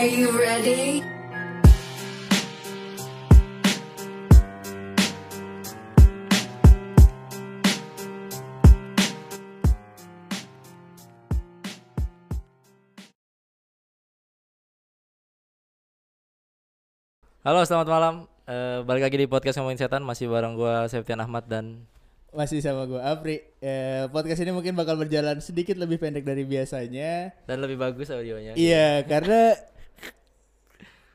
Are you ready? Halo, selamat malam. Eh, balik lagi di podcast ngomongin setan masih bareng gua Septian Ahmad dan Masih sama gue Apri. Eh, podcast ini mungkin bakal berjalan sedikit lebih pendek dari biasanya. dan lebih bagus audionya. Iya, karena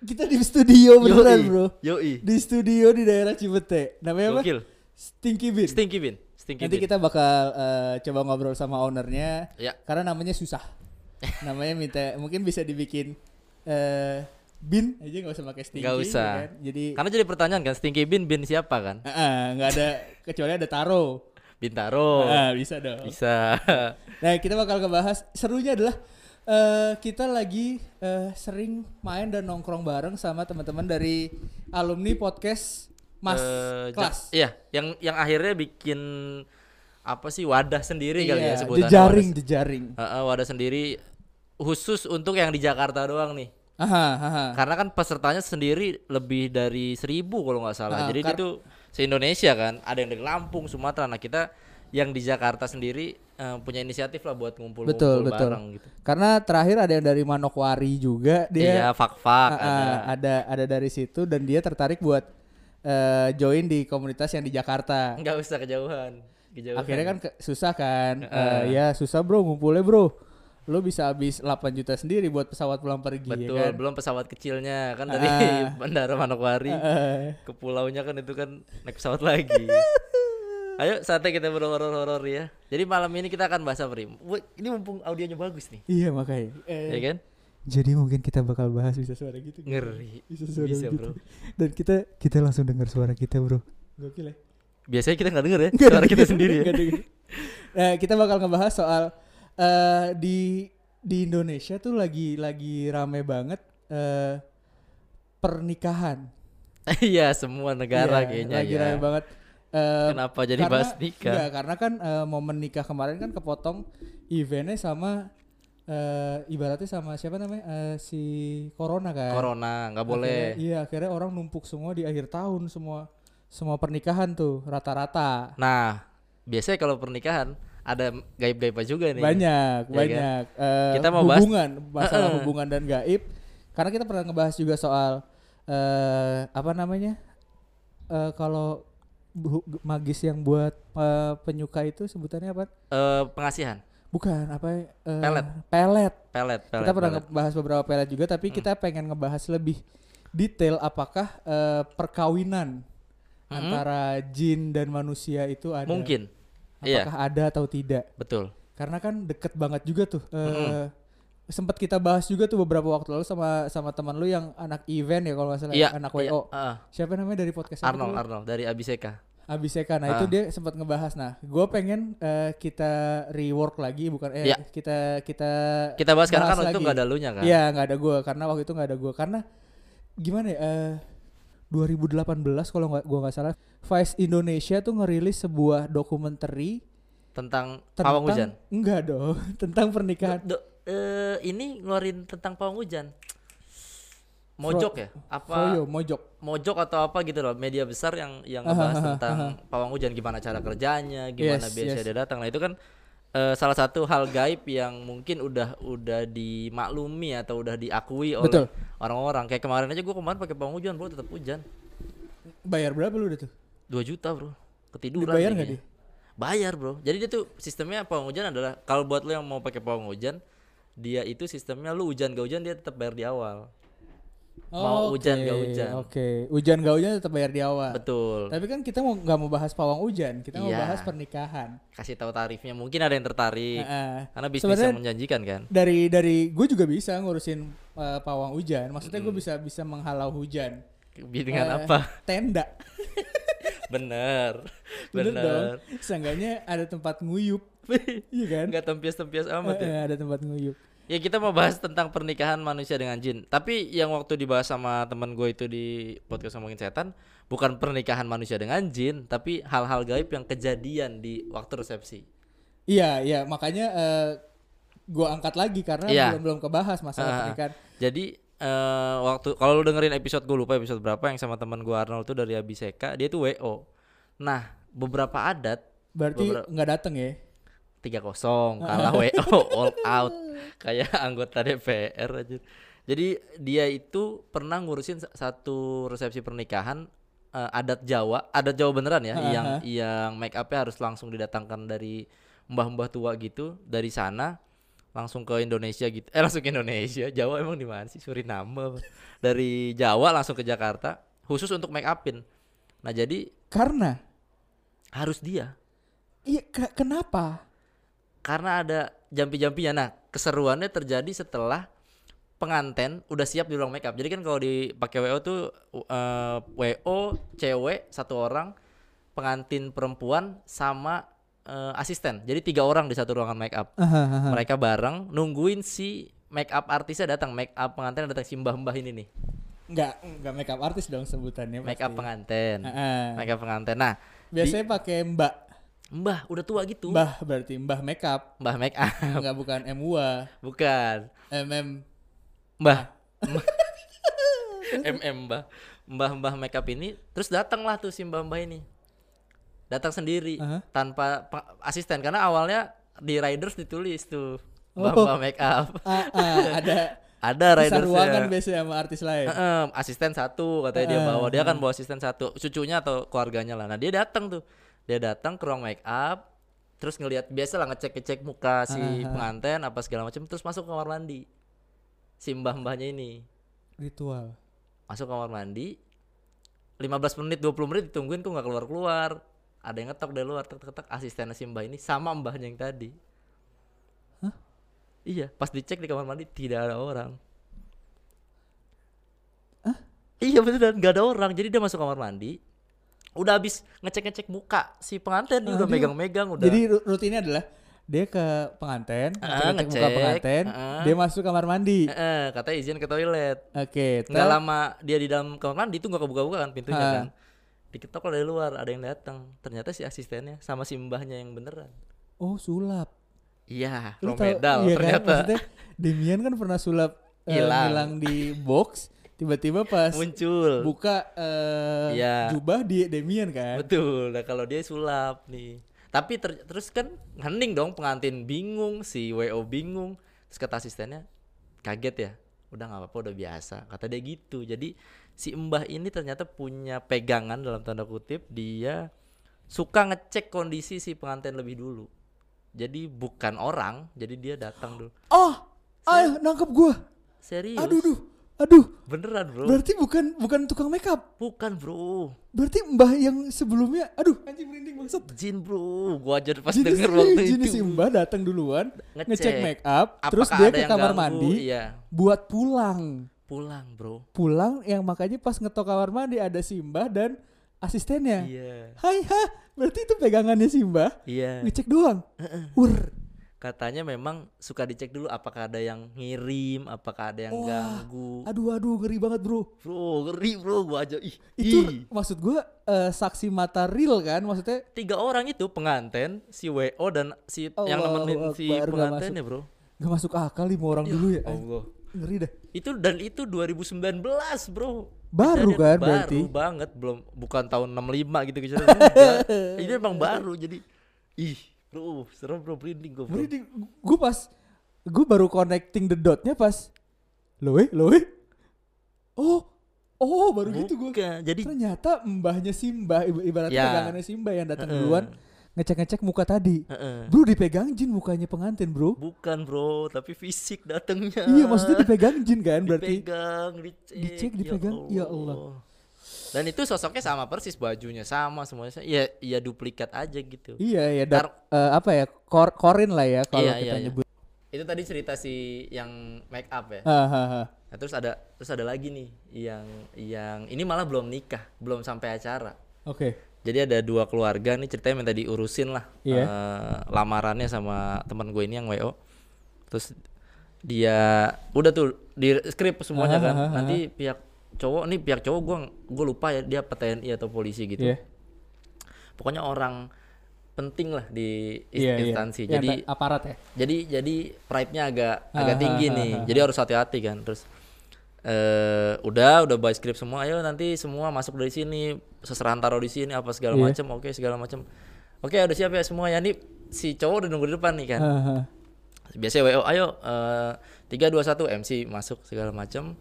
kita di studio beneran, Bro. Yoi. Di studio di daerah Cibete. Namanya apa? Gokil. Stinky Bean. Stinky Bean. Stinky Nanti Bean. kita bakal eh, coba ngobrol sama ownernya. Ya. Karena namanya susah. namanya minta mungkin bisa dibikin eh bin aja nggak usah pakai stinky. Nggak ya usah. kan? Jadi Karena jadi pertanyaan kan Stinky Bean Bean siapa kan? eh, eh, nggak ada kecuali ada taro. Bintaro. Ah, bisa dong. Bisa. Nah, kita bakal ngebahas serunya adalah eh kita lagi eh, sering main dan nongkrong bareng sama teman-teman dari alumni podcast Mas ja- kelas. Iya, yang yang akhirnya bikin apa sih wadah sendiri kali ya Iya, sebutannya. jejaring, Wadah, jejaring. Heeh, wadah sendiri khusus untuk yang di Jakarta doang nih. Aha, aha. Karena kan pesertanya sendiri lebih dari seribu kalau nggak salah. Ah, Jadi itu se-Indonesia kan. Ada yang dari Lampung, Sumatera. Nah kita yang di Jakarta sendiri eh, punya inisiatif lah buat ngumpul-ngumpul Betul, betul. bareng gitu. Karena terakhir ada yang dari Manokwari juga dia iya, fak-fak. ah, ada. ah, ada ada dari situ dan dia tertarik buat eh, join di komunitas yang di Jakarta. Nggak usah kejauhan. kejauhan. Akhirnya kan ke- susah kan. Eh, ya susah bro ngumpulnya bro. Lo bisa habis 8 juta sendiri buat pesawat pulang pergi Betul, ya kan. belum pesawat kecilnya kan dari Ah. Bandara Manokwari Eh, ke pulaunya kan itu kan naik pesawat lagi. Ayo saatnya kita berhoror-horor ya. Jadi malam ini kita akan bahas apa Rim? Wah, Ini mumpung audionya bagus nih, iya makanya. Eh, ya kan? Jadi mungkin kita bakal bahas bisa suara gitu. Ngeri. Bisa suara Bisa, gitu. bro. Dan kita kita langsung dengar suara kita, Bro. Gokil ya. Biasanya kita nggak denger ya Nggak suara kita sendiri ya. Nah, kita bakal ngebahas soal eh di di Indonesia tuh lagi lagi rame banget eh pernikahan. Iya, semua negara Iya, kayaknya lagi ya. rame banget. Eh, Kenapa jadi karena- bahas nikah? Enggak, karena kan eh, momen nikah kemarin kan kepotong eventnya sama eh ibaratnya sama siapa namanya Eh, si corona kan. Corona nggak Akhirnya- boleh. iya, akhirnya orang numpuk semua di akhir tahun semua semua pernikahan tuh rata-rata. Nah, biasanya kalau pernikahan ada gaib-gaib juga nih. Banyak, kan? banyak. Eh, Kita mau bahas- hubungan, masalah Heeh. hubungan dan gaib. Karena kita pernah ngebahas juga soal eh apa namanya? Eh kalau magis yang buat eh, penyuka itu sebutannya apa? Eh, pengasihan, Bukan, apa eh, Pelet. Pelet. pelet, pelet. kita pernah pelet. ngebahas beberapa pelet juga tapi kita pengen ngebahas lebih detail apakah eh, perkawinan Mm-mm. antara jin dan manusia itu ada Mungkin. Iya, apakah ada atau tidak betul. karena kan deket banget juga tuh eh sempat kita bahas juga tuh beberapa waktu lalu sama sama teman lu yang anak event ya kalau nggak salah Iya, anak WO heeh. siapa namanya dari podcast Arnold? Arnold dari Abiseka. Abiseka nah itu Ah. dia sempat ngebahas nah gue pengen eh, kita rework lagi bukan eh Iya. kita kita Kita bahas karena kan waktu itu nggak ada lunya kan. Iya nggak ada gue karena waktu itu nggak ada gue karena gimana ya? eh 2018 kalau nggak gua nggak salah, Vice Indonesia tuh ngerilis sebuah dokumenter Tentang tentang pawang hujan. enggak dong tentang pernikahan. Do- eh, ini ngeluarin tentang pawang hujan. Mojok ya? Apa Froyo, Mojok. Mojok atau apa gitu loh, media besar yang yang Aha, ngebahas aha, tentang pawang hujan gimana cara kerjanya, gimana Yes, biasanya yes. dia datang. Nah, itu kan eh, salah satu hal gaib yang mungkin udah udah dimaklumi atau udah diakui oleh orang-orang. Kayak kemarin aja gua kemarin pakai pawang hujan, bro, tetap hujan. Bayar berapa lu udah tuh? 2 juta, Bro. Ketiduran. Dibayar nggak kayaknya. Bayar, Bro. Jadi dia tuh sistemnya pawang hujan adalah kalau buat lo yang mau pakai pawang hujan, dia itu sistemnya lu hujan gak hujan dia tetap bayar di awal. Mau Oke, hujan nggak hujan. Oke, hujan gak hujan tetap bayar di awal. Betul. Tapi kan kita mau nggak mau bahas pawang hujan, kita mau Iya. bahas pernikahan. Kasih tahu tarifnya. Mungkin ada yang tertarik. Heeh. Karena bisnis Sebenarnya yang menjanjikan kan. dari dari gue juga bisa ngurusin eh, pawang hujan. Maksudnya gue bisa bisa menghalau hujan. Dengan Eh, apa? Tenda. Bener. Bener, Bener. dong. Seenggaknya ada tempat nguyup. Iya kan? Enggak tempias-tempias amat ya. Eh, ada tempat nguyup. Ya kita mau bahas tentang pernikahan manusia dengan jin. Tapi yang waktu dibahas sama teman gue itu di podcast ngomongin setan, bukan pernikahan manusia dengan jin, tapi hal-hal gaib yang kejadian di waktu resepsi. Iya, iya, makanya eh gua angkat lagi karena Iya. belum belum kebahas masalah Ah. pernikahan. Jadi eh waktu kalau lu dengerin episode gue lupa episode berapa yang sama teman gue Arnold tuh dari Abiseka dia tuh WO. Nah, beberapa adat Berarti nggak datang ya? 3-0 kalah WO all out kayak anggota DPR aja. Jadi dia itu pernah ngurusin sa- satu resepsi pernikahan eh, adat Jawa, adat Jawa beneran ya, Aha. yang yang make upnya harus langsung didatangkan dari mbah-mbah tua gitu dari sana langsung ke Indonesia gitu. Eh langsung ke Indonesia. Jawa emang di mana sih? Suriname. Dari Jawa langsung ke Jakarta khusus untuk make upin. Nah, jadi Karena harus dia iya ke- kenapa? Karena ada jampi-jampinya. Nah, keseruannya terjadi setelah penganten udah siap di ruang makeup. Jadi kan kalau dipakai WO tuh eh, WO cewek satu orang, pengantin perempuan sama eh, asisten. Jadi tiga orang di satu ruangan makeup. Aha. Mereka bareng nungguin si makeup artisnya datang, makeup pengantin datang si mbah-mbah ini nih. Nggak nggak makeup artis dong sebutannya. Makeup pengantin. Heeh. Makeup pengantin. Nah, Biasanya pakai mbak, mbah udah tua gitu. mbah berarti mbah makeup, Mbah make up. nggak bukan MUA, Bukan. MM. Mbah. MM mbah. Mbah-mbah makeup ini terus datanglah tuh si mbah-mbah ini. Datang sendiri Aha. tanpa pe- asisten karena awalnya di riders ditulis tuh Oh. mbah-mbah makeup. Ah, ah, ada Ada bisa riders ruangan biasanya sama artis lain. asisten satu katanya dia Heeh, bawa. Dia kan bawa asisten satu, cucunya atau keluarganya lah. Nah, dia datang tuh. Dia datang ke ruang make up terus ngelihat biasa lah ngecek-ngecek muka si Aha. pengantin apa segala macam terus masuk ke kamar mandi. Si mbah-mbahnya ini. Ritual. masuk kamar mandi 15 menit 20 menit ditungguin kok nggak keluar keluar ada yang ngetok dari luar tek tek asisten si mbah ini sama mbahnya yang tadi Hah? iya pas dicek di kamar mandi tidak ada orang iya beneran nggak ada orang jadi dia masuk kamar mandi udah habis ngecek ngecek muka si pengantin Ah, udah dia- megang megang udah Jadi ru- rutinnya adalah dia ke penganten, Ah, ngecek muka ngecek, penganten, ah. dia masuk kamar mandi. Eh, eh, katanya izin ke toilet Oke, nggak tel- lama dia di dalam kamar mandi itu nggak kebuka-buka kan pintunya Ha. kan diketok dari luar ada yang datang ternyata si asistennya sama si mbahnya yang beneran Oh, sulap. iya romedal iya kan? ternyata Maksudnya Demian kan pernah sulap eh, Hilang. hilang di box, tiba-tiba pas muncul. buka eh, Iya. jubah di Demian kan. betul. Nah kalau dia sulap nih. Tapi ter- terus kan hening dong pengantin. Bingung si wo bingung. Terus kata asistennya kaget ya? Udah nggak apa-apa udah biasa. Kata dia gitu. Jadi si mbah ini ternyata punya pegangan dalam tanda kutip dia suka ngecek kondisi si pengantin lebih dulu. Jadi bukan orang jadi dia datang dulu. Oh, ayo nangkep gua. serius? Aduh, duh. Aduh, beneran bro berarti bukan bukan tukang makeup. bukan bro Berarti mbah yang sebelumnya, aduh, anjing merinding maksud. jin bro gua aja pas Jenis, denger waktu itu si mbah datang duluan, Ngecek. ngecek make up, Apakah terus dia ke kamar ganggu? mandi iya buat pulang. pulang bro Pulang yang makanya pas ngetok kamar mandi ada si mbah dan asistennya. iya Hai ha, berarti itu pegangannya si mbah iya ngecek doang. Wur. Katanya memang suka dicek dulu apakah ada yang ngirim apakah ada yang Wah. ganggu Aduh aduh ngeri banget, Bro. bro ngeri bro gua aja ih Itu ih. maksud gua eh, saksi mata real kan maksudnya tiga orang itu pengantin si wo dan si yang Allahu nemenin si nggak pengantinnya bro gak masuk akal lima orang dulu ya. Allah Ngeri dah. itu dan itu 2019 bro Baru Kejadian kan baru berarti? banget belum bukan tahun 65 gitu enggak. ini emang baru jadi ih bro serem bro merinding bro Merinding. Gue pas gue baru connecting the dotnya pas loh eh loh eh. Oh oh baru gitu gue. Jadi Ternyata mbahnya Simba iba- ibaratnya Ya. pegangannya Simba yang datang duluan ngecek-ngecek muka tadi. Heeh. Bro dipegang jin mukanya pengantin bro. bukan bro tapi fisik datangnya Iya maksudnya dipegang jin kan berarti. dipegang dicek Dicek, dipegang, ya Allah. Dan itu sosoknya sama persis bajunya sama semuanya ya ya duplikat aja gitu Iya ya dar, Tar- eh, apa ya kor korin lah ya kalau Iya, kita iya, iya. nyebut. itu tadi cerita si yang make up ya Ah, ah, ah. Nah, terus ada terus ada lagi nih yang yang ini malah belum nikah belum sampai acara Oke. jadi ada dua keluarga nih ceritanya minta diurusin lah Iya. eh, lamarannya sama teman gue ini yang wo terus dia udah tuh di skrip semuanya Ah, kan ah, ah, nanti pihak cowok nih pihak cowok gue gue lupa ya dia apa TNI atau polisi gitu. Iya. pokoknya orang penting lah di is- Iya, instansi. Yang jadi ta- aparat ya. jadi jadi pride-nya agak Ah, agak tinggi ah, nih. ah, jadi harus hati-hati kan. Terus eh udah udah buy script semua. Ayo nanti semua masuk dari sini seserahan taruh di sini apa segala Iya. macam oke segala macam oke udah siap ya semua ya. Nih si cowok udah nunggu di depan nih kan. Biasanya wo ayo eh, tiga dua satu MC masuk segala macam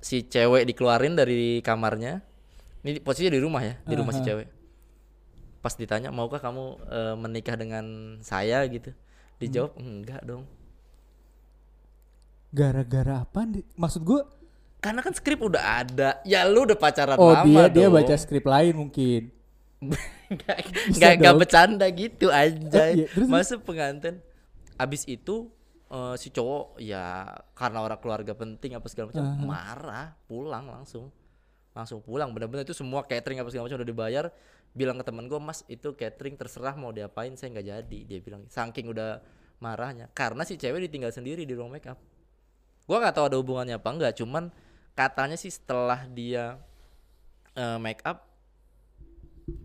si cewek dikeluarin dari kamarnya ini posisinya di rumah ya di rumah si Aha. cewek pas ditanya maukah kamu eh, menikah dengan saya gitu dijawab enggak dong Gara-gara apa? nih? Maksud gua karena kan skrip udah ada ya lu udah pacaran oh lama dia dia dong. baca skrip lain mungkin. nggak nggak bercanda gitu aja Oh, iya. Terus, masuk pengantin abis itu eh, si cowok ya karena orang keluarga penting apa segala macam Aha. marah pulang langsung. Langsung pulang. Benar-benar itu semua catering apa segala macam udah dibayar. Bilang ke temen gue mas itu catering terserah mau diapain saya nggak jadi. Dia bilang saking udah marahnya. Karena si cewek ditinggal sendiri di ruang makeup gua nggak tahu ada hubungannya apa enggak cuman katanya sih setelah dia eh, make up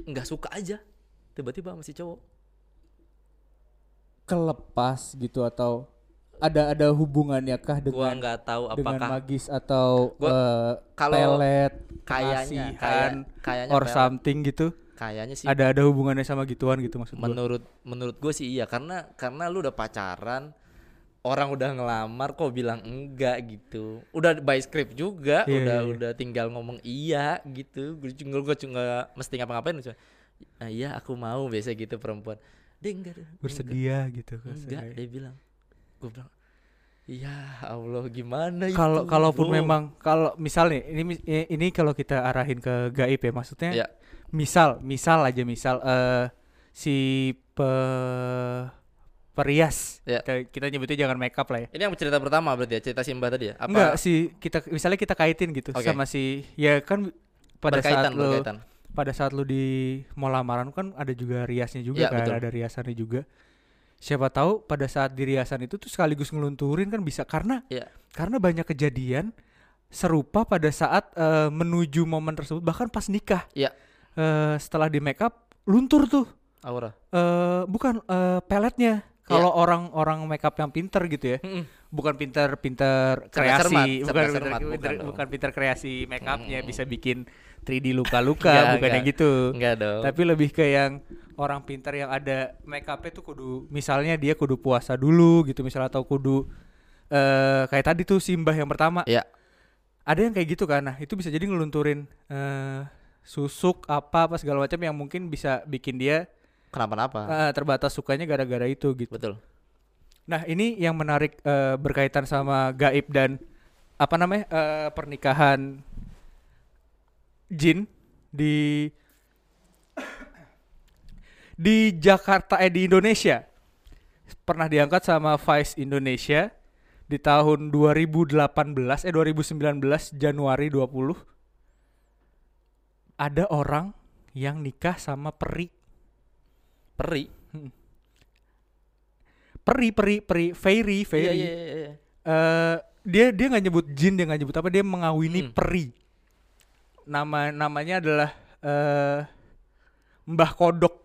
nggak suka aja tiba-tiba masih cowok. Kelepas gitu atau ada ada hubungannya kah gua dengan nggak tahu dengan apakah magis atau Gua- eh, kalau pelet kayaknya kayak kayaknya or pelet. something gitu? Kayaknya sih. Ada ada hubungannya sama gituan gitu maksud gua. menurut menurut gue sih iya karena karena lu udah pacaran orang udah ngelamar kok bilang enggak gitu. Udah by script juga Iya, udah iya, iya. udah tinggal ngomong iya gitu. Gue cuma gue cuma mesti ngapa-ngapain cuma "Ah, iya aku mau biasa gitu perempuan. Dia enggak deh, enggak, bersedia gitu enggak dia bilang gue bilang ya Allah gimana itu kalau kalaupun bro?" memang kalau misalnya ini ini kalau kita arahin ke gaib ya maksudnya ya misal misal aja misal eh si pe perias Ya. Kita- nyebutnya jangan make up lah ya ini yang cerita pertama berarti ya cerita Simba tadi ya apa enggak si kita misalnya kita kaitin gitu Oke. sama si ya kan pada berkaitan saat lu berkaitan pada saat lu di mau lamaran kan ada juga riasnya juga Ya, kan betul. ada riasannya juga siapa tahu pada saat di riasan itu tuh sekaligus ngelunturin kan bisa. Karena Iya. karena banyak kejadian serupa pada saat eh, menuju momen tersebut bahkan pas nikah. Iya. Eh, setelah di make up luntur tuh. Aura. Eh bukan eh, peletnya Iya. kalau orang-orang make up yang pinter gitu ya Mm-mm. bukan pinter pinter Cermat, kreasi cermat, bukan pinter, cermat, pinter- bukan pinter kreasi make upnya Mm-mm. bisa bikin 3D luka-luka Enggak, bukan yang gitu. Enggak dong. Tapi lebih ke yang orang pintar yang ada make upnya tuh kudu misalnya dia kudu puasa dulu gitu misalnya atau kudu eh kayak tadi tuh simbah yang pertama. Ya ada yang kayak gitu kan. Nah itu bisa jadi ngelunturin eh susuk apa apa segala macam yang mungkin bisa bikin dia kenapa-napa? Eh, terbatas sukanya gara-gara itu gitu. Betul. Nah ini yang menarik eh, berkaitan sama gaib dan apa namanya eh, pernikahan jin di di Jakarta eh di Indonesia. Pernah diangkat sama Vice Indonesia di tahun 2018 eh 2019 Januari 20 ada orang yang nikah sama peri peri. Peri peri peri fairy fairy. iya iya iya, iya. Eh, dia dia nggak nyebut jin dia nggak nyebut apa dia mengawini Hmm. peri. Nama namanya adalah eh Mbah Kodok.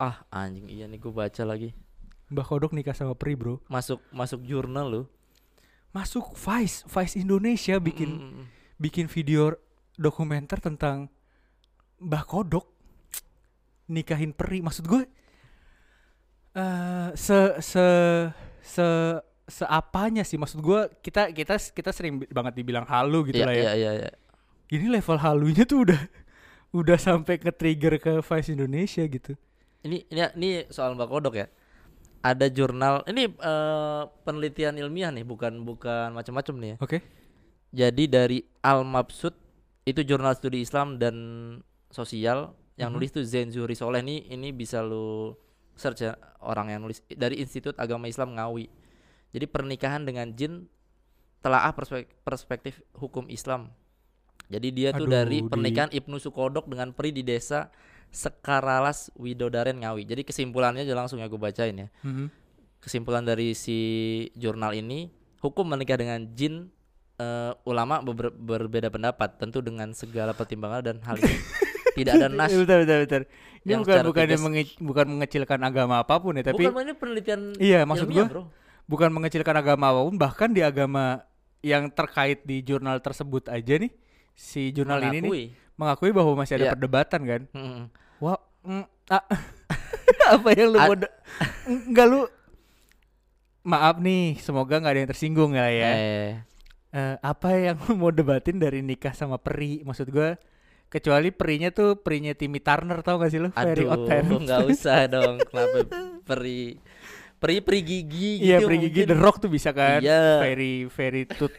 Ah anjing iya nih gue baca lagi. Mbah Kodok nikah sama peri bro. Masuk masuk jurnal lu. Masuk Vice Vice Indonesia bikin mm. bikin video dokumenter tentang Mbah Kodok nikahin peri maksud gue eh se se se seapanya sih maksud gue kita kita kita sering banget dibilang halu gitu Iya, lah ya. iya iya iya. Ini level halunya tuh udah udah sampai ke trigger ke Vice Indonesia gitu. Ini ini ini soal mbak kodok ya. Ada jurnal ini eh, penelitian ilmiah nih bukan bukan macam-macam nih ya. Oke. Jadi dari Al Mabsud itu jurnal studi Islam dan sosial yang Mhm. nulis tuh Zain Zuhri Soleh ini ini bisa lu search ya orang yang nulis dari Institut Agama Islam Ngawi. Jadi pernikahan dengan jin telaah perspek- perspektif hukum Islam. Jadi dia tuh Aduh, dari di- pernikahan Ibnu Sukodok dengan Pri di desa Sekaralas Widodaren Ngawi. Jadi kesimpulannya aja langsung ya gue bacain ya. Mhm. kesimpulan dari si jurnal ini hukum menikah dengan jin eh, ulama beber- berbeda pendapat tentu dengan segala pertimbangan dan hal ini tidak ada nas bentar, bentar, bentar. Ini yang bukan bukan menge- bukan mengecilkan agama apa pun ya, tapi bukan ini penelitian Iya, maksud bro bukan mengecilkan agama apa pun bahkan di agama yang terkait di jurnal tersebut aja nih si jurnal ini nih Mengakui. mengakui bahwa masih ada Iya. perdebatan kan. Mm-mm. Wah, mm, ah, apa yang lu Ad- mau de- enggak lu maaf nih, semoga nggak ada yang tersinggung lah ya. Eh, Eh, apa yang mau debatin dari nikah sama peri? Maksud gua kecuali perinya tuh perinya Timmy Turner tau gak sih lu? Very aduh, Parents. nggak usah dong. Kenapa peri peri peri gigi Iya, gitu peri gigi mungkin. The Rock tuh bisa kan? Iya. Very very tut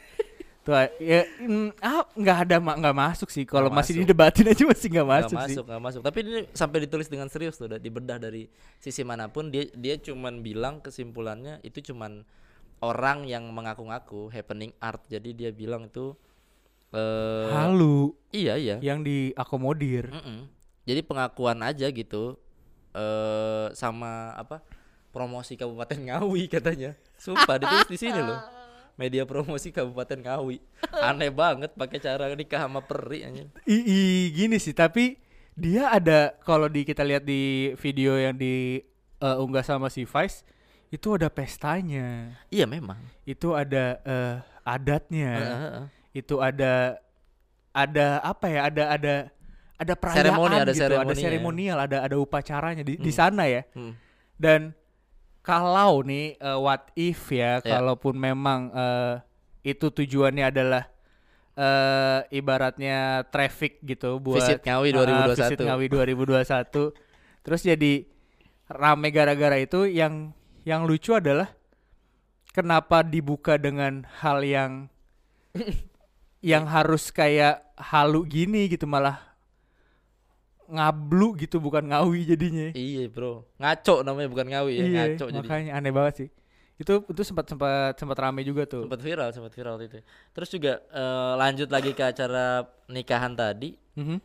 tuh ya mm, ah nggak ada nggak masuk sih kalau masih masuk. didebatin aja masih nggak masuk, sih masuk, nggak masuk. Tapi ini sampai ditulis dengan serius tuh, udah dibedah dari sisi mana pun dia dia cuman bilang kesimpulannya itu cuman orang yang mengaku-ngaku happening art. Jadi dia bilang itu eh halu iya iya. yang diakomodir Mm-mm. Jadi pengakuan aja gitu eh sama apa promosi Kabupaten Ngawi katanya. Sumpah ditulis di sini loh. Media promosi Kabupaten Ngawi. Aneh banget pakai cara nikah sama peri anjing. I, i- gini sih tapi dia ada kalau di kita lihat di video yang di eh, unggah sama si Vice itu ada pestanya Iya memang. itu ada eh, adatnya Heeh, heeh. Itu ada ada apa ya ada ada ada perayaan Seremoni, ada gitu ada seremonial ada ada upacaranya di, di Hmm. sana ya Hmm. dan kalau nih eh, what if ya Ya. kalaupun memang eh, itu tujuannya adalah eh ibaratnya traffic gitu buat Visit Ngawi Ah, visit 2021. Ngawi 2021 terus jadi rame gara-gara itu yang yang lucu adalah kenapa dibuka dengan hal yang yang harus kayak halu gini gitu malah ngablu gitu bukan ngawi jadinya Iya bro, ngaco namanya bukan ngawi ya, iya ngaco jadi. makanya aneh banget sih itu itu sempat sempat sempat rame juga tuh Sempat viral, sempat viral itu. Terus juga eh, lanjut lagi ke acara nikahan tadi. Mhm.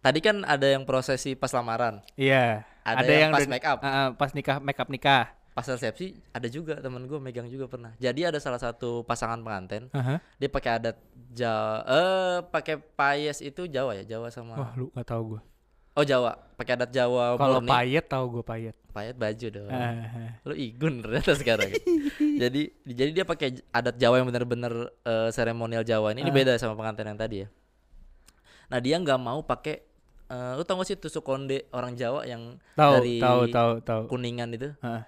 Tadi kan ada yang prosesi pas lamaran, iya ada, yang, pas udah- make up, ah, pas nikah make up nikah pas resepsi ada juga temen gue megang juga pernah. Jadi ada salah satu pasangan pengantin, Aha. dia pakai adat Jawa, eh pakai payes itu Jawa ya, Jawa sama wah lu nggak tahu gue oh Jawa, pakai adat Jawa kalau payet tahu gue payet Payet baju dong. Ah, Lu igun ternyata sekarang. jadi jadi dia pakai adat Jawa yang benar-benar eh, seremonial Jawa ini. Ini Ah. beda sama pengantin yang tadi ya. Nah, dia nggak mau pakai eh, lu tau gak sih tusuk konde orang Jawa yang tahu dari tahu tahu tahu kuningan itu? Ah.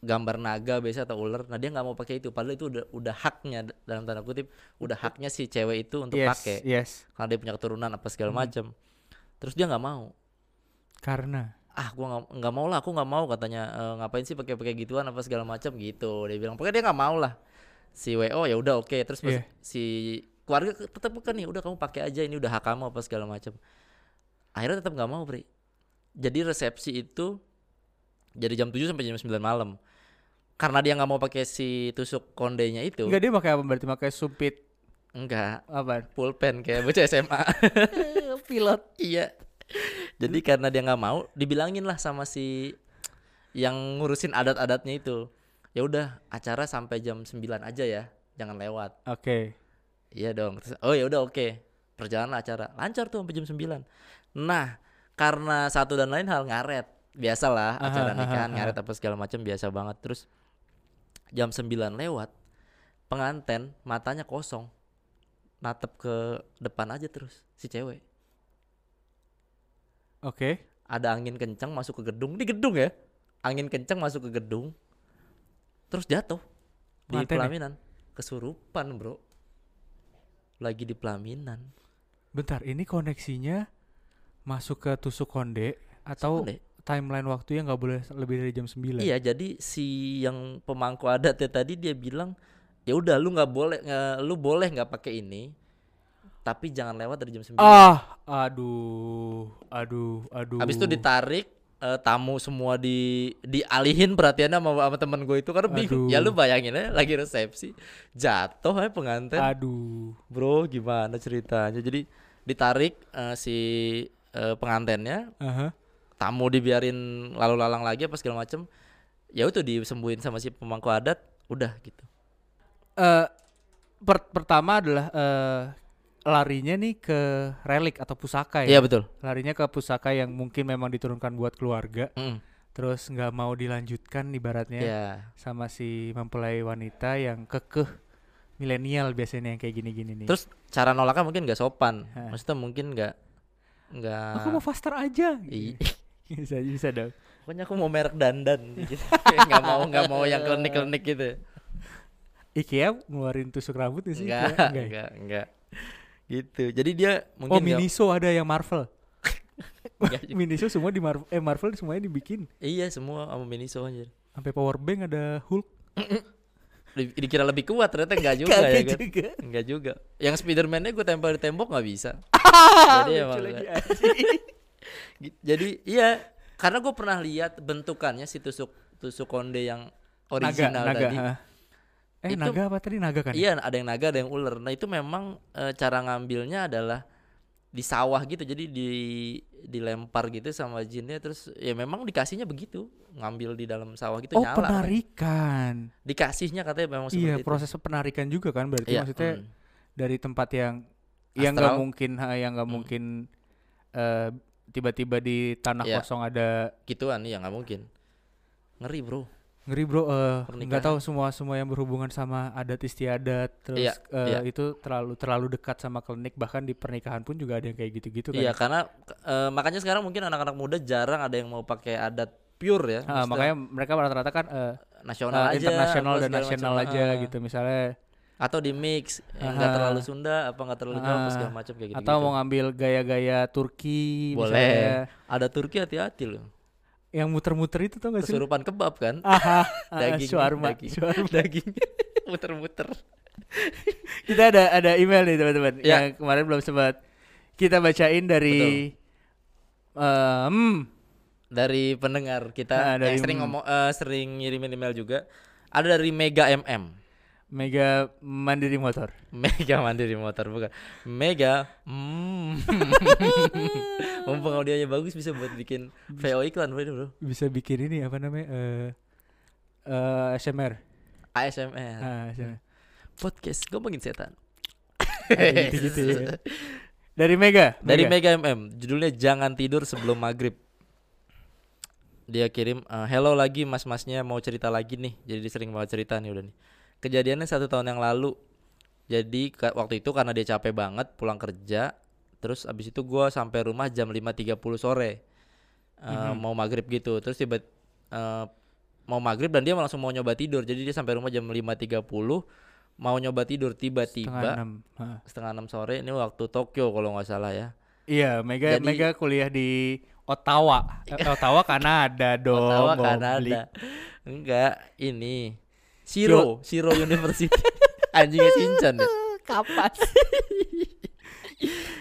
Gambar naga biasa atau ular. Nah, dia nggak mau pakai itu padahal itu udah udah haknya dalam tanda kutip, udah haknya si cewek itu untuk yes pakai yes karena dia punya keturunan apa segala Hmm. macam. Terus dia nggak mau. karena ah gua nggak mau lah aku nggak mau katanya "Eh, ngapain sih pakai pakai gituan apa segala macam gitu dia bilang pokoknya dia nggak mau lah si wo ya udah oke terus pas Iya. si keluarga ke- tetap bukan nih udah kamu pakai aja ini udah hak kamu apa segala macam akhirnya tetap nggak mau Pri jadi resepsi itu jadi jam 7 sampai jam 9 malam karena dia nggak mau pakai si tusuk kondenya itu enggak dia pakai apa berarti pakai sumpit enggak apa pulpen kayak bocah SMA pilot Iya. Jadi karena dia nggak mau, dibilangin lah sama si yang ngurusin adat-adatnya itu. Ya udah, acara sampai jam 9 aja ya, jangan lewat. oke Iya dong. Terus, oh ya udah oke. Perjalanan acara lancar tuh sampai jam 9. Nah, karena satu dan lain hal ngaret. Biasalah acara aha, nikahan aha. ngaret apa segala macam biasa banget. Terus jam 9 lewat, penganten matanya kosong. Natep ke depan aja terus si cewek. oke ada angin kencang masuk ke gedung di gedung ya angin kencang masuk ke gedung terus jatuh di ya? pelaminan kesurupan bro lagi di pelaminan bentar ini koneksinya masuk ke tusuk konde atau Konde. Timeline waktunya nggak boleh lebih dari jam 9 iya jadi si yang pemangku adatnya tadi dia bilang ya udah lu nggak boleh nggak- lu boleh nggak pakai ini tapi jangan lewat dari jam 9 ah aduh aduh aduh. Habis itu ditarik eh, tamu semua di dialihin perhatiannya sama, sama temen gue itu karena bingung. Ya lu bayangin aja lagi resepsi jatuh ya pengantin. Aduh. Bro, gimana ceritanya? Jadi ditarik eh, si eh, pengantennya, Aha. Tamu dibiarin lalu lalang lagi apa segala macem. Ya itu disembuhin sama si pemangku adat, udah gitu. Eh, per- pertama adalah eh, larinya nih ke relik atau pusaka Iya ya betul. larinya ke pusaka yang mungkin memang diturunkan buat keluarga Mm, terus nggak mau dilanjutkan ibaratnya Iya. sama si mempelai wanita yang kekeh milenial biasanya yang kayak gini-gini nih. Terus cara nolaknya mungkin nggak sopan. Hah. Maksudnya mungkin nggak nggak aku mau faster aja. Iya. bisa bisa dong. Pokoknya aku mau merek dandan gitu. Nggak mau nggak mau yang klinik-klinik gitu. IKEA ngeluarin tusuk rambut nggak sih? Enggak, IKEA? Nggak ya? enggak, enggak. Gitu. Jadi dia mungkin Oh Miniso ada yang Marvel. Miniso semua di Marvel, eh Marvel semuanya dibikin. Iya semua sama Miniso anjir. Sampai power bank ada Hulk. Di- Dikira lebih kuat ternyata enggak juga ya Kagak kan. juga. Enggak juga. Yang Spiderman-nya gue tempel di tembok nggak bisa. Jadi emang Jadi iya, karena gue pernah lihat bentukannya si tusuk tusuk konde yang original naga, naga. tadi. Eh Itu- naga apa tadi naga kan? Iya, ada yang naga, ada yang ular. Nah, itu memang eh, cara ngambilnya adalah di sawah gitu. Jadi di dilempar gitu sama jinnya terus ya memang dikasihnya begitu, ngambil di dalam sawah gitu Oh nyala. katanya. penarikan. Dikasihnya katanya memang seperti Iya itu. proses penarikan juga kan berarti Iya, maksudnya mm. dari tempat yang yang nggak Astral. mungkin yang nggak Hmm. mungkin eh, tiba-tiba di tanah Iya. kosong ada gituan ya nggak mungkin. Ngeri, Bro. ngeri bro eh, nggak tahu semua semua yang berhubungan sama adat istiadat terus Iya, eh, iya. itu terlalu terlalu dekat sama klinik bahkan di pernikahan pun juga ada yang kayak gitu-gitu kan Iya, karena eh, makanya sekarang mungkin anak-anak muda jarang ada yang mau pakai adat pure ya. Maksudnya makanya mereka rata-rata kan eh, nasional eh, aja, internasional dan nasional aja Ah. gitu misalnya Atau di mix, eh, nggak Aha. terlalu Sunda, apa nggak terlalu Jawa, Ah. segala macam kayak gitu. atau mau ngambil gaya-gaya Turki Boleh. misalnya Ada Turki hati-hati loh. yang muter-muter itu tau gak sih Kesurupan kebab kan? Aha, Daging, shawarma, daging. shawarma. Daging muter-muter. Kita ada ada email nih teman-teman Ya. yang kemarin belum sempat kita bacain dari em Dari pendengar kita Ah, dari- yang sering ngomong eh, sering ngirimin email juga. Ada dari Mega MM. Mega Mandiri Motor. Mega mandiri motor bukan. Mega. Mm. Mumpung audionya bagus bisa buat bikin VO iklan bro, bro. Bisa bikin ini apa namanya? eh eh SMR. ASMR. Ah, SMR. Podcast ngomongin setan. Ada gitu-gitu ya. Dari Mega. Dari Mega MM, judulnya Jangan Tidur Sebelum Maghrib. Dia kirim, eh, hello lagi mas-masnya mau cerita lagi nih. Jadi sering banget cerita nih udah nih. Kejadiannya satu tahun yang lalu. Jadi waktu itu karena dia capek banget pulang kerja, terus abis itu gua sampai rumah jam 5.30 sore. Eh, Mau maghrib gitu, terus tiba eh, mau maghrib dan dia langsung mau nyoba tidur. Jadi dia sampai rumah jam 5.30 mau nyoba tidur Setengah tiba-tiba enam. Ah. setengah enam sore ini waktu Tokyo kalau nggak salah ya. Iya, Mega Jadi- Mega kuliah di Ottawa. Eh, Ottawa Kanada dong. Ottawa. Kanada. Enggak, ini Shiro, Shiro University. Anjingnya Shinchan ya. Kapan?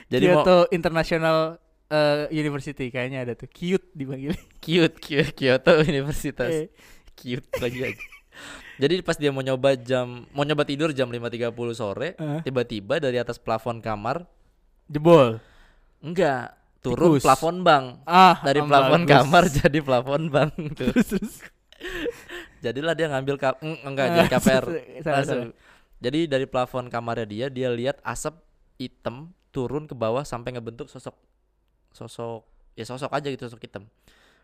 Jadi mau Kyoto International eh, University kayaknya ada tuh. Cute dipanggil. cute, cute Kyoto Universitas. Eh. Cute lagi aja. Jadi pas dia mau nyoba jam mau nyoba tidur jam 5.30 sore, Eh. tiba-tiba dari atas plafon kamar Jebol. enggak turun Tikus. plafon bang. Ah, Dari plafon bagus. kamar jadi plafon bang. Terus terus. Jadilah dia ngambil kap mm, enggak Ah, jadi KPR. Langsung. salah. Jadi dari plafon kamarnya dia dia lihat asap hitam turun ke bawah sampai ngebentuk sosok sosok ya sosok aja gitu sosok hitam.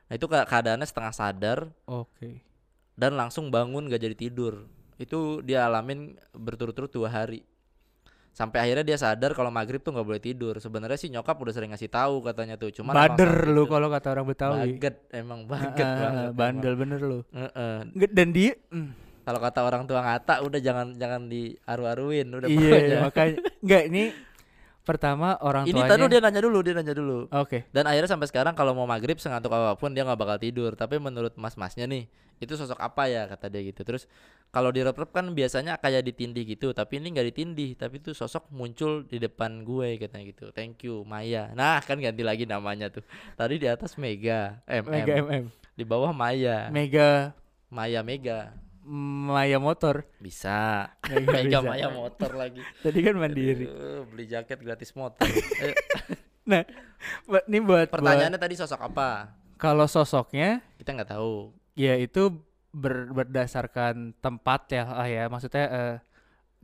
Nah itu ke- keadaannya setengah sadar Oke. dan langsung bangun gak jadi tidur. Itu dia alamin berturut-turut dua hari. Sampai akhirnya dia sadar kalau maghrib tuh nggak boleh tidur. Sebenarnya sih nyokap udah sering ngasih tahu katanya tuh. Cuma Bader lu kalau kata orang Betawi. Baget emang Ah, baget ah, banget. bandel bener lu. emang. Heeh. Nggak, Dan dia mm, Kalau kata orang tua ngata udah jangan jangan diaru-aruin udah iya makanya enggak ini pertama orang Ini tuanya tadi dia nanya dulu, dia nanya dulu. Oke. Dan akhirnya sampai sekarang kalau mau maghrib sengantuk apa pun dia nggak bakal tidur. Tapi menurut mas-masnya nih, itu sosok apa ya kata dia gitu. Terus kalau di rep kan biasanya kayak ditindih gitu, tapi ini nggak ditindih, tapi itu sosok muncul di depan gue katanya gitu. Thank you Maya. Nah kan ganti lagi namanya tuh. Tadi di atas Mega, MM. Mega MM. Di bawah Maya, Mega Maya Mega. Maya Motor. Bisa. Mega bisa. Maya motor lagi. Tadi kan mandiri. Aduh, beli jaket gratis motor. Nah, buat- ini buat, buat pertanyaannya tadi sosok apa? kalau sosoknya Kita nggak tahu. ya itu ber- berdasarkan tempat ya ah ya maksudnya eh,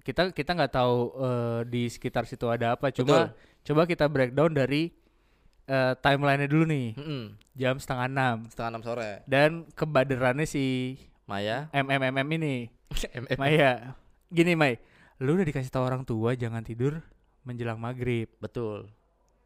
kita kita nggak tahu eh, di sekitar situ ada apa cuma coba kita breakdown dari eh, timelinenya dulu nih Mm-mm. jam setengah enam setengah enam sore dan kebaderannya si Maya? MMMM ini. Maya gini Mai. Lu udah dikasih tahu orang tua jangan tidur menjelang maghrib. Betul.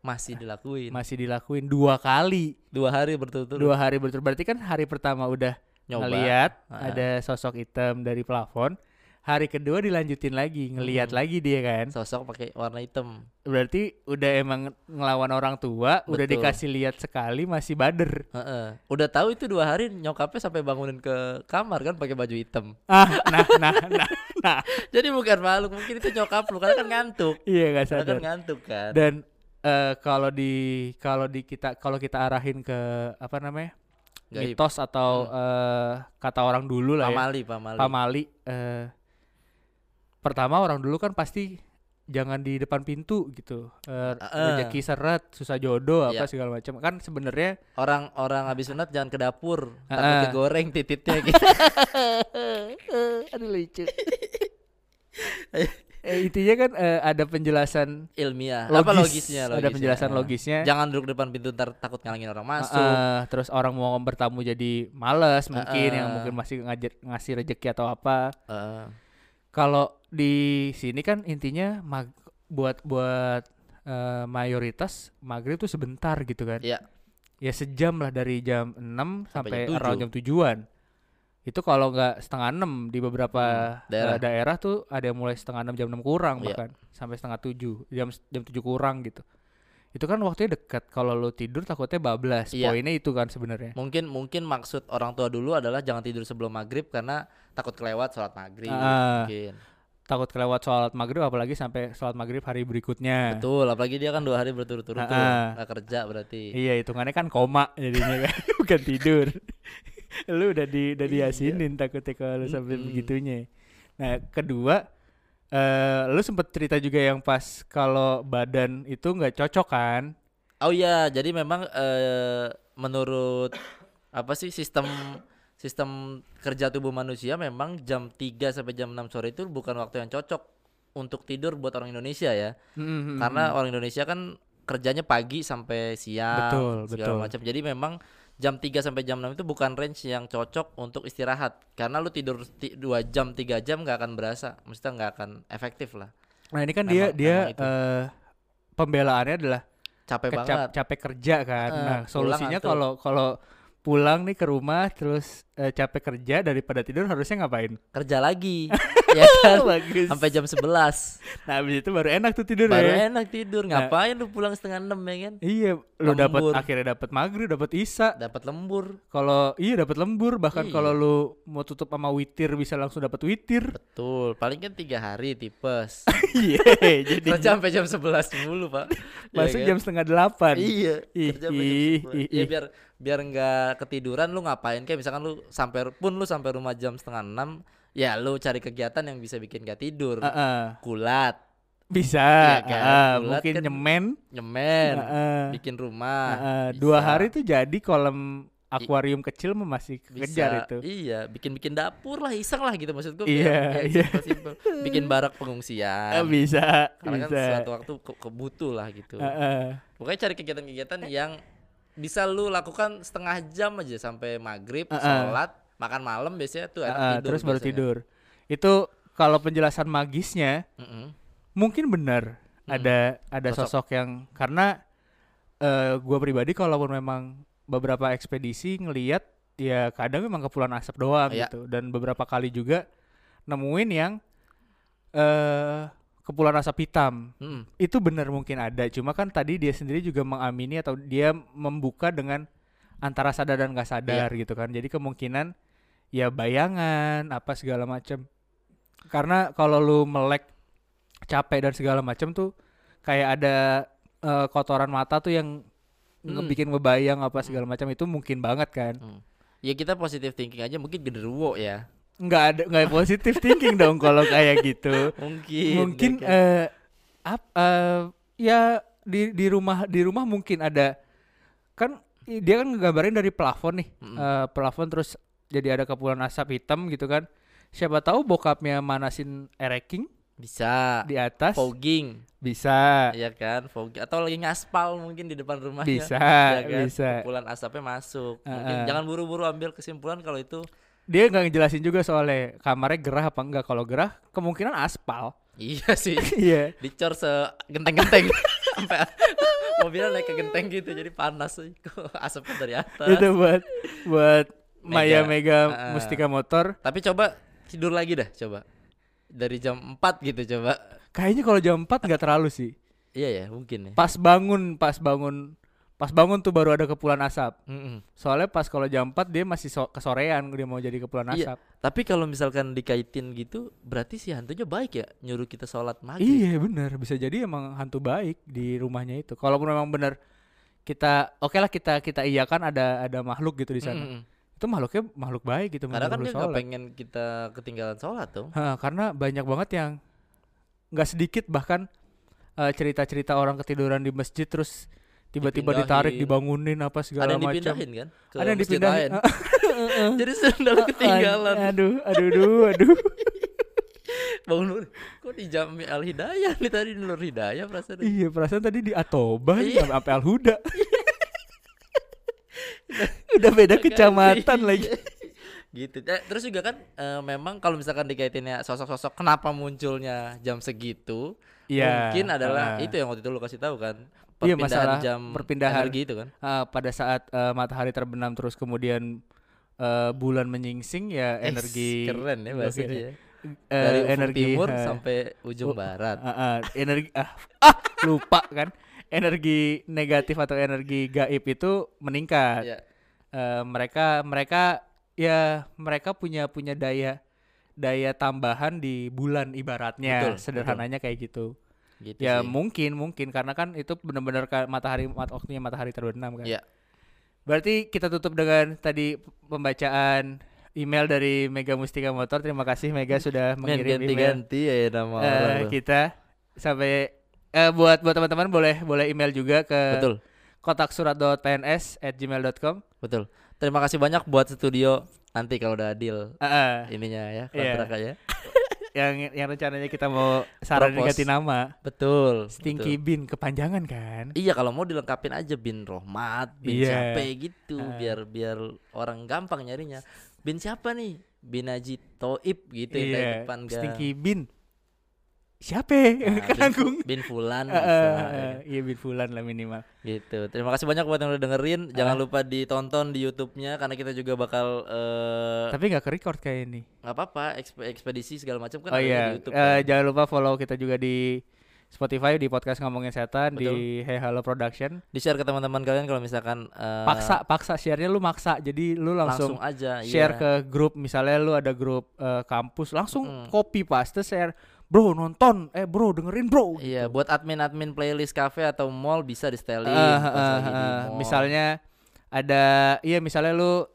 Masih dilakuin. masih dilakuin dua kali. Dua hari berturut-turut. Dua hari berturut berarti kan hari pertama udah nyoba. ngeliat Ah. ada sosok hitam dari plafon hari kedua dilanjutin lagi ngeliat Hmm. lagi dia kan. Sosok pakai warna hitam. Berarti udah emang ngelawan orang tua udah Betul. dikasih lihat sekali masih bader. Heeh. udah tahu itu dua hari nyokapnya sampai bangunin ke kamar kan pakai baju hitam. Ah nah nah nah nah. Jadi bukan makhluk mungkin itu nyokap lu karena kan ngantuk. Iya gak karena sadar. kan ngantuk kan. Dan eh, kalau di kalau di kita kalau kita arahin ke apa namanya Gaib. mitos atau eh, kata orang dulu lah ya. Pamali pamali. Pamali eh, pertama orang dulu kan pasti jangan di depan pintu gitu eh, Heeh. rezeki seret susah jodoh apa Iya. segala macam kan sebenarnya orang orang habis sunat jangan ke dapur takut Heeh. kegoreng tititnya gitu aduh lucu eh, intinya kan eh, ada penjelasan ilmiah logis apa logisnya, ada logisnya. penjelasan Heeh. logisnya jangan duduk depan pintu ntar takut ngalangin orang masuk Heeh, terus orang mau bertamu jadi males mungkin yang Heeh. mungkin masih ngajar ngasih rezeki atau apa Heeh. Kalau di sini kan intinya mag- buat buat eh, mayoritas maghrib tuh sebentar gitu kan Iya. ya sejam lah dari jam 6 sampai, Sampai jam around jam tujuan itu kalau nggak setengah enam di beberapa Hmm, daerah. eh, daerah tuh ada yang mulai setengah enam jam enam kurang Iya. bahkan sampai setengah tujuh jam jam tujuh kurang gitu itu kan waktunya dekat kalau lo tidur takutnya bablas Iya. poinnya itu kan sebenarnya mungkin mungkin maksud orang tua dulu adalah jangan tidur sebelum maghrib karena takut kelewat sholat maghrib Ah. mungkin takut kelewat sholat maghrib apalagi sampai sholat maghrib hari berikutnya betul apalagi dia kan dua hari berturut-turut Ah. nggak kerja berarti Iya hitungannya kan koma jadinya kan bukan tidur. lu udah di udah Iya. diasinin takutnya kalau sampai Mm-mm. begitunya. Nah kedua, eh lu sempet cerita juga yang pas kalau badan itu nggak cocok kan? oh iya jadi memang eh, menurut apa sih sistem sistem kerja tubuh manusia memang jam 3 sampai jam 6 sore itu bukan waktu yang cocok untuk tidur buat orang Indonesia ya Mm-mm. karena orang Indonesia kan kerjanya pagi sampai siang Betul, segala macam. Jadi memang jam 3 sampai jam 6 itu bukan range yang cocok untuk istirahat karena lu tidur ti- 2 jam 3 jam nggak akan berasa, maksudnya nggak akan efektif lah. Nah ini kan dia Memang- dia memang itu. eh pembelaannya adalah Capek kecap- banget. capek kerja kan. Eh, nah solusinya kalau kalau pulang nih ke rumah terus eh, capek kerja daripada tidur harusnya ngapain? Kerja lagi. ya kan? Bagus. Sampai jam 11. Nah abis itu baru enak tuh tidur Baru ya. enak tidur. Ngapain lu pulang setengah 6 ya kan? Iya, lu dapat akhirnya dapat maghrib, dapat isya. Dapat lembur. Kalau iya dapat lembur, bahkan Iya. kalau lu mau tutup sama witir bisa langsung dapat witir. Betul. Paling kan tiga hari tipes. Iya, jadi Kerja sampai jam 11 mulu, Pak. Ya masuk kan? jam setengah delapan. Iya, Ih, kerja sampai jam ih, 11. ih, Ya ih. biar biar nggak ketiduran lu ngapain kayak misalkan lu sampai pun lu sampai rumah jam setengah enam ya lu cari kegiatan yang bisa bikin gak tidur Heeh. kulat bisa. Iya kan, heeh, bulat mungkin kan nyemen. nyemen Heeh, bikin rumah heeh. bisa. Dua hari tuh jadi kolam akuarium kecil masih kejar itu. iya bikin bikin dapur lah iseng lah gitu maksud gue Iya, iya. bikin barak pengungsian bisa, karena kan bisa. suatu waktu ke- kebutuh lah gitu Heeh. Pokoknya cari kegiatan-kegiatan yang bisa lu lakukan setengah jam aja sampai maghrib, Uh-uh. sholat, makan malam biasanya tuh Heeh, tidur. terus baru biasanya. tidur. Itu kalau penjelasan magisnya Mm-mm. mungkin benar Mm-mm. ada ada Sosok. sosok, yang karena eh gua pribadi kalaupun memang beberapa ekspedisi ngelihat ya kadang memang kepulan asap doang Iya. gitu dan beberapa kali juga nemuin yang eh kepulan asap hitam Mm. itu benar mungkin ada cuma kan tadi dia sendiri juga mengamini atau dia membuka dengan antara sadar dan nggak sadar Iya. gitu kan jadi kemungkinan ya bayangan apa segala macam karena kalau lu melek capek dan segala macam tuh kayak ada eh, kotoran mata tuh yang Hmm. ngebikin ngebayang apa segala macam itu mungkin banget kan Ya kita positive thinking aja mungkin genderuwo ya. nggak ada nggak positif thinking dong kalau kayak gitu Mungkin. mungkin ya kan? eh ap, eh, ya di di rumah di rumah mungkin ada kan dia kan ngegambarin dari plafon nih Mm-mm. eh, plafon terus jadi ada kepulan asap hitam gitu kan siapa tahu bokapnya manasin ereking bisa. di atas Fogging, bisa ya kan? Fogging atau lagi ngaspal mungkin di depan rumahnya. bisa ya kan? bisa Kepulan asapnya masuk. Mungkin Uh-uh. jangan buru-buru ambil kesimpulan kalau itu dia nggak ngejelasin juga soalnya kamarnya gerah apa enggak kalau gerah kemungkinan aspal Iya sih. Iya. Dicor segenteng-genteng sampai mobilnya naik ke genteng gitu jadi panas sih. Asapnya dari atas. Itu buat buat Maya Mega. Ah. Mustika Motor. Tapi coba tidur lagi dah coba. Dari jam 4 gitu coba. Kayaknya kalau jam 4 nggak terlalu sih. Iya ya, mungkin ya. Pas bangun, pas bangun, pas bangun tuh baru ada kepulan asap. Mm-mm. Soalnya pas kalau jam 4 dia masih so kesorean dia mau jadi kepulan Iya. asap. Tapi kalau misalkan dikaitin gitu, berarti si hantunya baik ya nyuruh kita sholat maghrib. Iya bener bisa jadi emang hantu baik di rumahnya itu. Kalaupun memang bener kita oke lah kita kita iyakan ada ada makhluk gitu di sana. Mm-mm. Itu makhluknya makhluk baik gitu. Karena kan dia nggak pengen kita ketinggalan sholat tuh. Hah, karena banyak banget yang nggak sedikit bahkan eh, cerita-cerita orang ketiduran di masjid terus tiba-tiba ditarik dibangunin apa segala Ada yang macam. dipindahin kan? Ke Ada yang masjid dipindahin. lain. Jadi sendal ketinggalan. Aduh, aduh, aduh, aduh. Bangun dulu. Kok di Jami Al Hidayah nih tadi di Nur Hidayah perasaan. iya, perasaan tadi di Atoba nih, Iya. sampai sampai Al-Huda. Udah beda kecamatan Iya. lagi. gitu. Eh, terus juga kan eh, memang kalau misalkan dikaitinnya sosok-sosok kenapa munculnya jam segitu? Iya. Mungkin adalah ah. itu yang waktu itu lu kasih tahu kan. Iya, Perpindahan masalah jam perpindahan. energi itu kan. Ah, pada saat eh, matahari terbenam terus kemudian eh, bulan menyingsing ya Eh, energi keren ya bahasanya Oke. ya. eh, Dari energi timur eh, sampai ujung oh, barat. ah, ah, energi ah, ah lupa kan energi negatif atau energi gaib itu meningkat Iya. Eh, mereka mereka ya mereka punya punya daya daya tambahan di bulan ibaratnya Betul, sederhananya kayak gitu Gitu ya sih. mungkin mungkin karena kan itu benar-benar matahari mat waktunya matahari terbenam kan Iya. berarti kita tutup dengan tadi pembacaan email dari Mega Mustika Motor terima kasih Mega sudah Men mengirim email ganti-ganti ya nama orang lu. kita sampai eh, buat buat teman-teman boleh boleh email juga ke Betul. kotak surat.pns at gmail.com Betul. Terima kasih banyak buat studio nanti kalau udah deal Ah, ah. ininya ya Iya. kontraknya. yang yang rencananya kita mau saran Propose. ganti nama Betul. Stinky betul. Bean kepanjangan kan Iya kalau mau dilengkapin aja bin Rohmat, bin Iya. siapa gitu Ah. biar biar orang gampang nyarinya. Bin siapa nih? Bin Haji Toib gitu yang dari iya depan gang. Stinky Bean siapa Nah, kan bin, Agung bin Fulan ya. ah, iya Bean Fulan lah minimal gitu. Terima kasih banyak buat yang udah dengerin. Jangan Ah. lupa ditonton di YouTube-nya karena kita juga bakal eh tapi nggak ke record kayak ini nggak apa-apa eksp- ekspedisi segala macam kan oh ada iya di YouTube. Eh, kan. jangan lupa follow kita juga di Spotify di podcast ngomongin setan Betul. di Hey Halo Production Di share ke teman-teman kalian kalau misalkan eh, paksa paksa share-nya lu maksa jadi lu langsung, langsung, aja share iya. ke grup misalnya lu ada grup eh, kampus langsung Mm-mm. copy paste share bro nonton eh bro dengerin bro Iya, buat admin-admin playlist cafe atau mall bisa di setelin di ah. mall. misalnya ada iya misalnya lu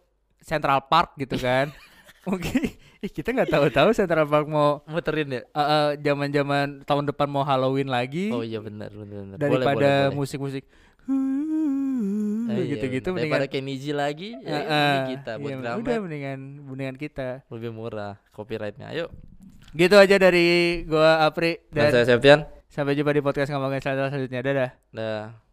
Central Park gitu kan mungkin ih, kita nggak tahu-tahu Central Park mau muterin ya. eh, eh, zaman-zaman tahun depan mau Halloween lagi Oh iya benar benar. daripada musik-musik Eh, iya, gitu-gitu benar. mendingan G lagi ya, eh, kita buat iya, Gramet udah mendingan mendingan kita lebih murah copyrightnya. Ayo. Gitu aja dari gua Apri Dan dan saya Septian. sampai jumpa di podcast ngomongin selanjutnya dadah Dah.